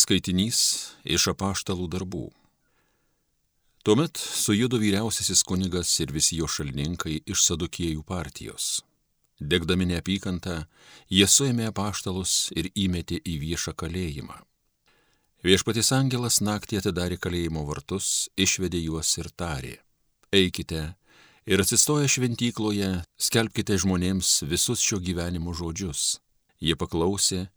Skaitinys iš apaštalų darbų. Tuomet sujudo vyriausiasis kunigas ir visi jo šalininkai iš sadukėjų partijos. Degdami neapykantą, jie suėmė apaštalus ir įmetė į viešą kalėjimą. Viešpatis angelas naktį atidarė kalėjimo vartus, išvedė juos ir tarė. Eikite ir atsistoję šventykloje, skelbkite žmonėms visus šio gyvenimo žodžius. Jie paklausė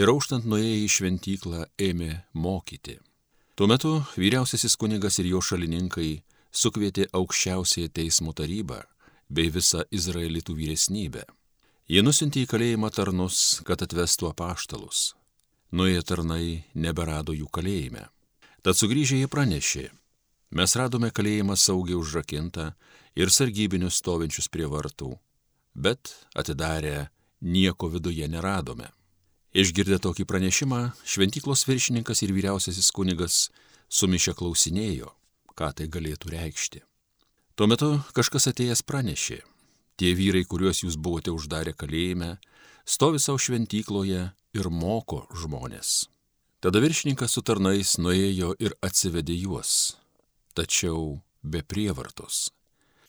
ir auštant nuėję į šventyklą ėmė mokyti. Tuo metu vyriausiasis kunigas ir jo šalininkai sukvietė aukščiausiąją teismo tarybą bei visą izraelitų vyresnybę. Jie nusintė į kalėjimą tarnus, kad atvestų apaštalus. Nuėję tarnai neberado jų kalėjime. Tad sugrįžę jie pranešė, mes radome kalėjimą saugiai užrakintą ir sargybinius stovinčius prie vartų, bet atidarę nieko viduje neradome. Išgirdę tokį pranešimą, šventyklos viršininkas ir vyriausiasis kunigas sumišę klausinėjo, ką tai galėtų reikšti. Tuo metu kažkas atėjęs pranešė, tie vyrai, kuriuos jūs buvote uždarę kalėjime, stovi savo šventykloje ir moko žmonės. Tada viršininkas su tarnais nuėjo ir atsivedė juos, tačiau be prievartos.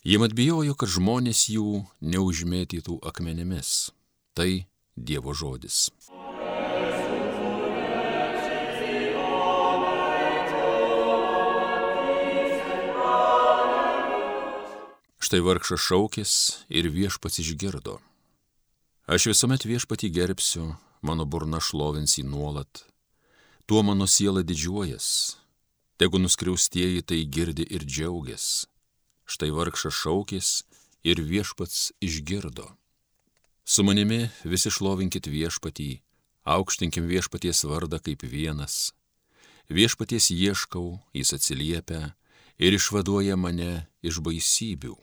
Jie mat bijojo, kad žmonės jų neužmėtytų akmenimis. Tai Dievo žodis. Štai vargšas šaukės ir viešpats išgirdo. Aš visuomet viešpatį gerbsiu, mano burna šlovins jį nuolat. Tuo mano siela didžiuojas. Tegu nuskriaustieji tai girdi ir džiaugias. Štai vargšas šaukės ir viešpats išgirdo. Su manimi visi šlovinkit viešpatį, aukštinkim viešpaties vardą kaip vienas. Viešpaties ieškau, jis atsiliepia ir išvaduoja mane iš baisybių.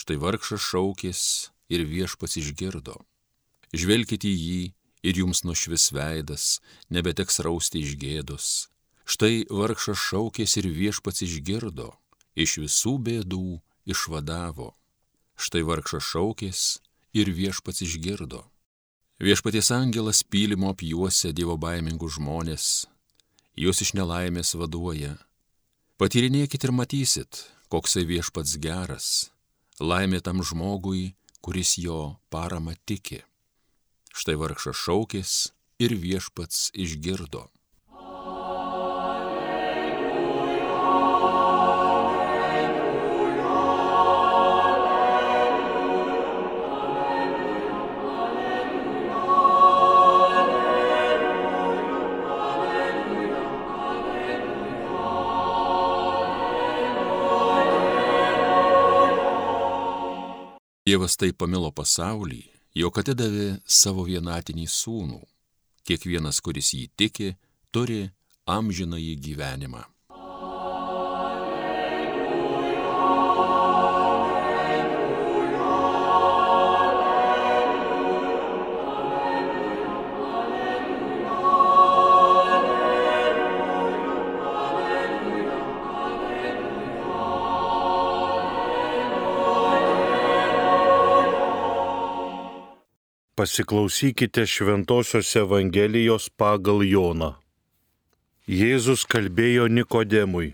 Štai vargšas šaukės ir viešpats išgirdo. Žvelkite į jį ir jums nušvis veidas, nebeteks rausti iš gėdos. Štai vargšas šaukės ir viešpats išgirdo, iš visų bėdų išvadavo. Štai vargšas šaukės ir viešpats išgirdo. Viešpaties angelas pylimo apjuosia Dievo baimingų žmonės, juos iš nelaimės vaduoja. Patyrinėkit ir matysit, koksai viešpats geras laimė tam žmogui, kuris jo parama tiki. Štai vargšas šaukės ir viešpats išgirdo. Dievas taip pamilo pasaulį, jog atidavė savo vienatinį sūnų. Kiekvienas, kuris jį tiki, turi amžinąjį gyvenimą. Pasiklausykite Šventojios Evangelijos pagal Joną. Jėzus kalbėjo Nikodemui.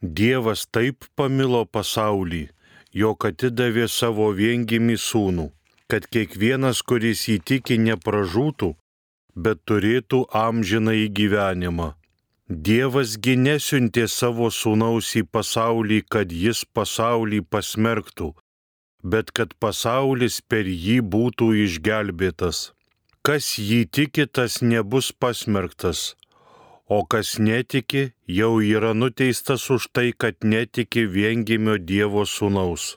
Dievas taip pamilo pasaulį, jog atidavė savo viengimį sūnų, kad kiekvienas, kuris įtiki, nepražūtų, bet turėtų amžiną į gyvenimą. Dievasgi nesiuntė savo sūnaus į pasaulį, kad jis pasaulį pasmerktų, bet kad pasaulis per jį būtų išgelbėtas. Kas jį tiki, tas nebus pasmerktas, o kas netiki, jau yra nuteistas už tai, kad netiki viengimio Dievo sūnaus.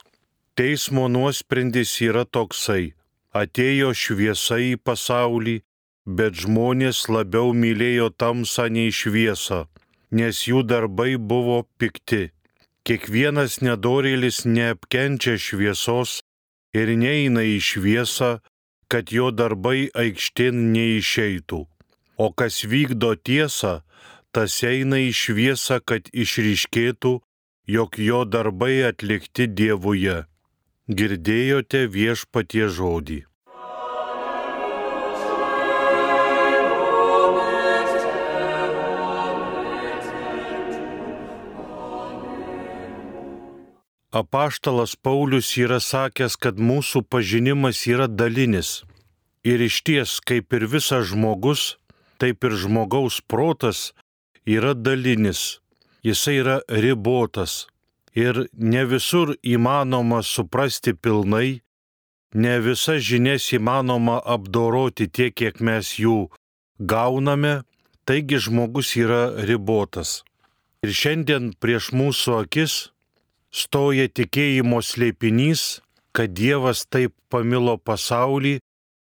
Teismo nuosprendis yra toksai - atėjo šviesa į pasaulį, bet žmonės labiau mylėjo tamsą nei šviesą, nes jų darbai buvo pikti. Kiekvienas nedorėlis neapkenčia šviesos ir neina į šviesą, kad jo darbai aikštėn neišeitų. O kas vykdo tiesą, tas eina į šviesą, kad išryškėtų, jog jo darbai atlikti Dievuje. Girdėjote viešpatie žodį. Apaštalas Paulius yra sakęs, kad mūsų pažinimas yra dalinis. Ir iš ties, kaip ir visas žmogus, taip ir žmogaus protas yra dalinis. Jisai yra ribotas. Ir ne visur įmanoma suprasti pilnai, ne visas žinias įmanoma apdoroti tiek, kiek mes jų gauname, taigi žmogus yra ribotas. Ir šiandien prieš mūsų akis stoja tikėjimo slėpinys, kad Dievas taip pamilo pasaulį,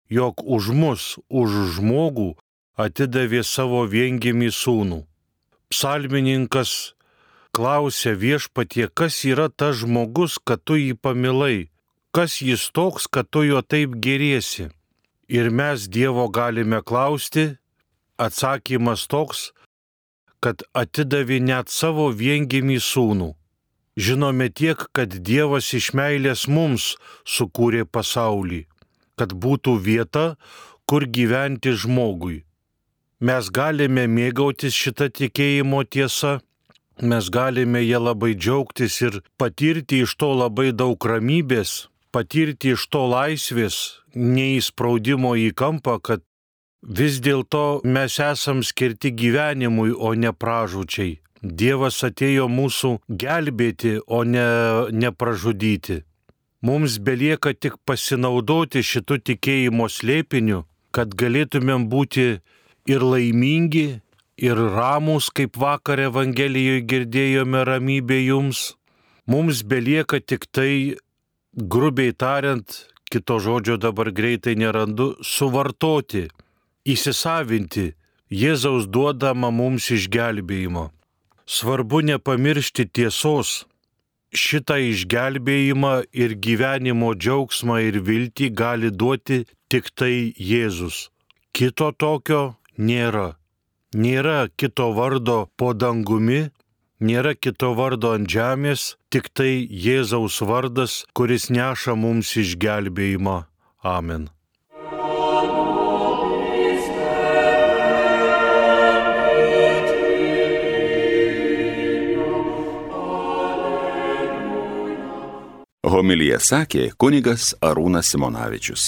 jog už mus, už žmogų atidavė savo viengimį sūnų. Psalmininkas klausia viešpatie, kas yra tas žmogus, kad tu jį pamilai, kas jis toks, kad tu jo taip geriesi. Ir mes Dievo galime klausti, atsakymas toks, kad atidavė net savo viengimį sūnų. Žinome tiek, kad Dievas iš meilės mums sukūrė pasaulį, kad būtų vieta, kur gyventi žmogui. Mes galime mėgautis šitą tikėjimo tiesą, mes galime ją labai džiaugtis ir patirti iš to labai daug ramybės, patirti iš to laisvės, neįspraudimo į kampą, kad vis dėlto mes esam skirti gyvenimui, o ne pražučiai. Dievas atėjo mūsų gelbėti, o ne, ne pražudyti. Mums belieka tik pasinaudoti šitų tikėjimo slėpiniu, kad galėtumėm būti ir laimingi, ir ramus, kaip vakar Evangelijoje girdėjome ramybė jums. Mums belieka tik tai, grubiai tariant, kito žodžio dabar greitai nerandu, suvartoti, įsisavinti Jėzaus duodamą mums išgelbėjimo. Svarbu nepamiršti tiesos. Šitą išgelbėjimą ir gyvenimo džiaugsmą ir viltį gali duoti tik tai Jėzus. Kito tokio nėra. Nėra kito vardo po dangumi, nėra kito vardo ant žemės, tik tai Jėzaus vardas, kuris neša mums išgelbėjimą. Amen. Homilija sakė kunigas Arūnas Simonavičius.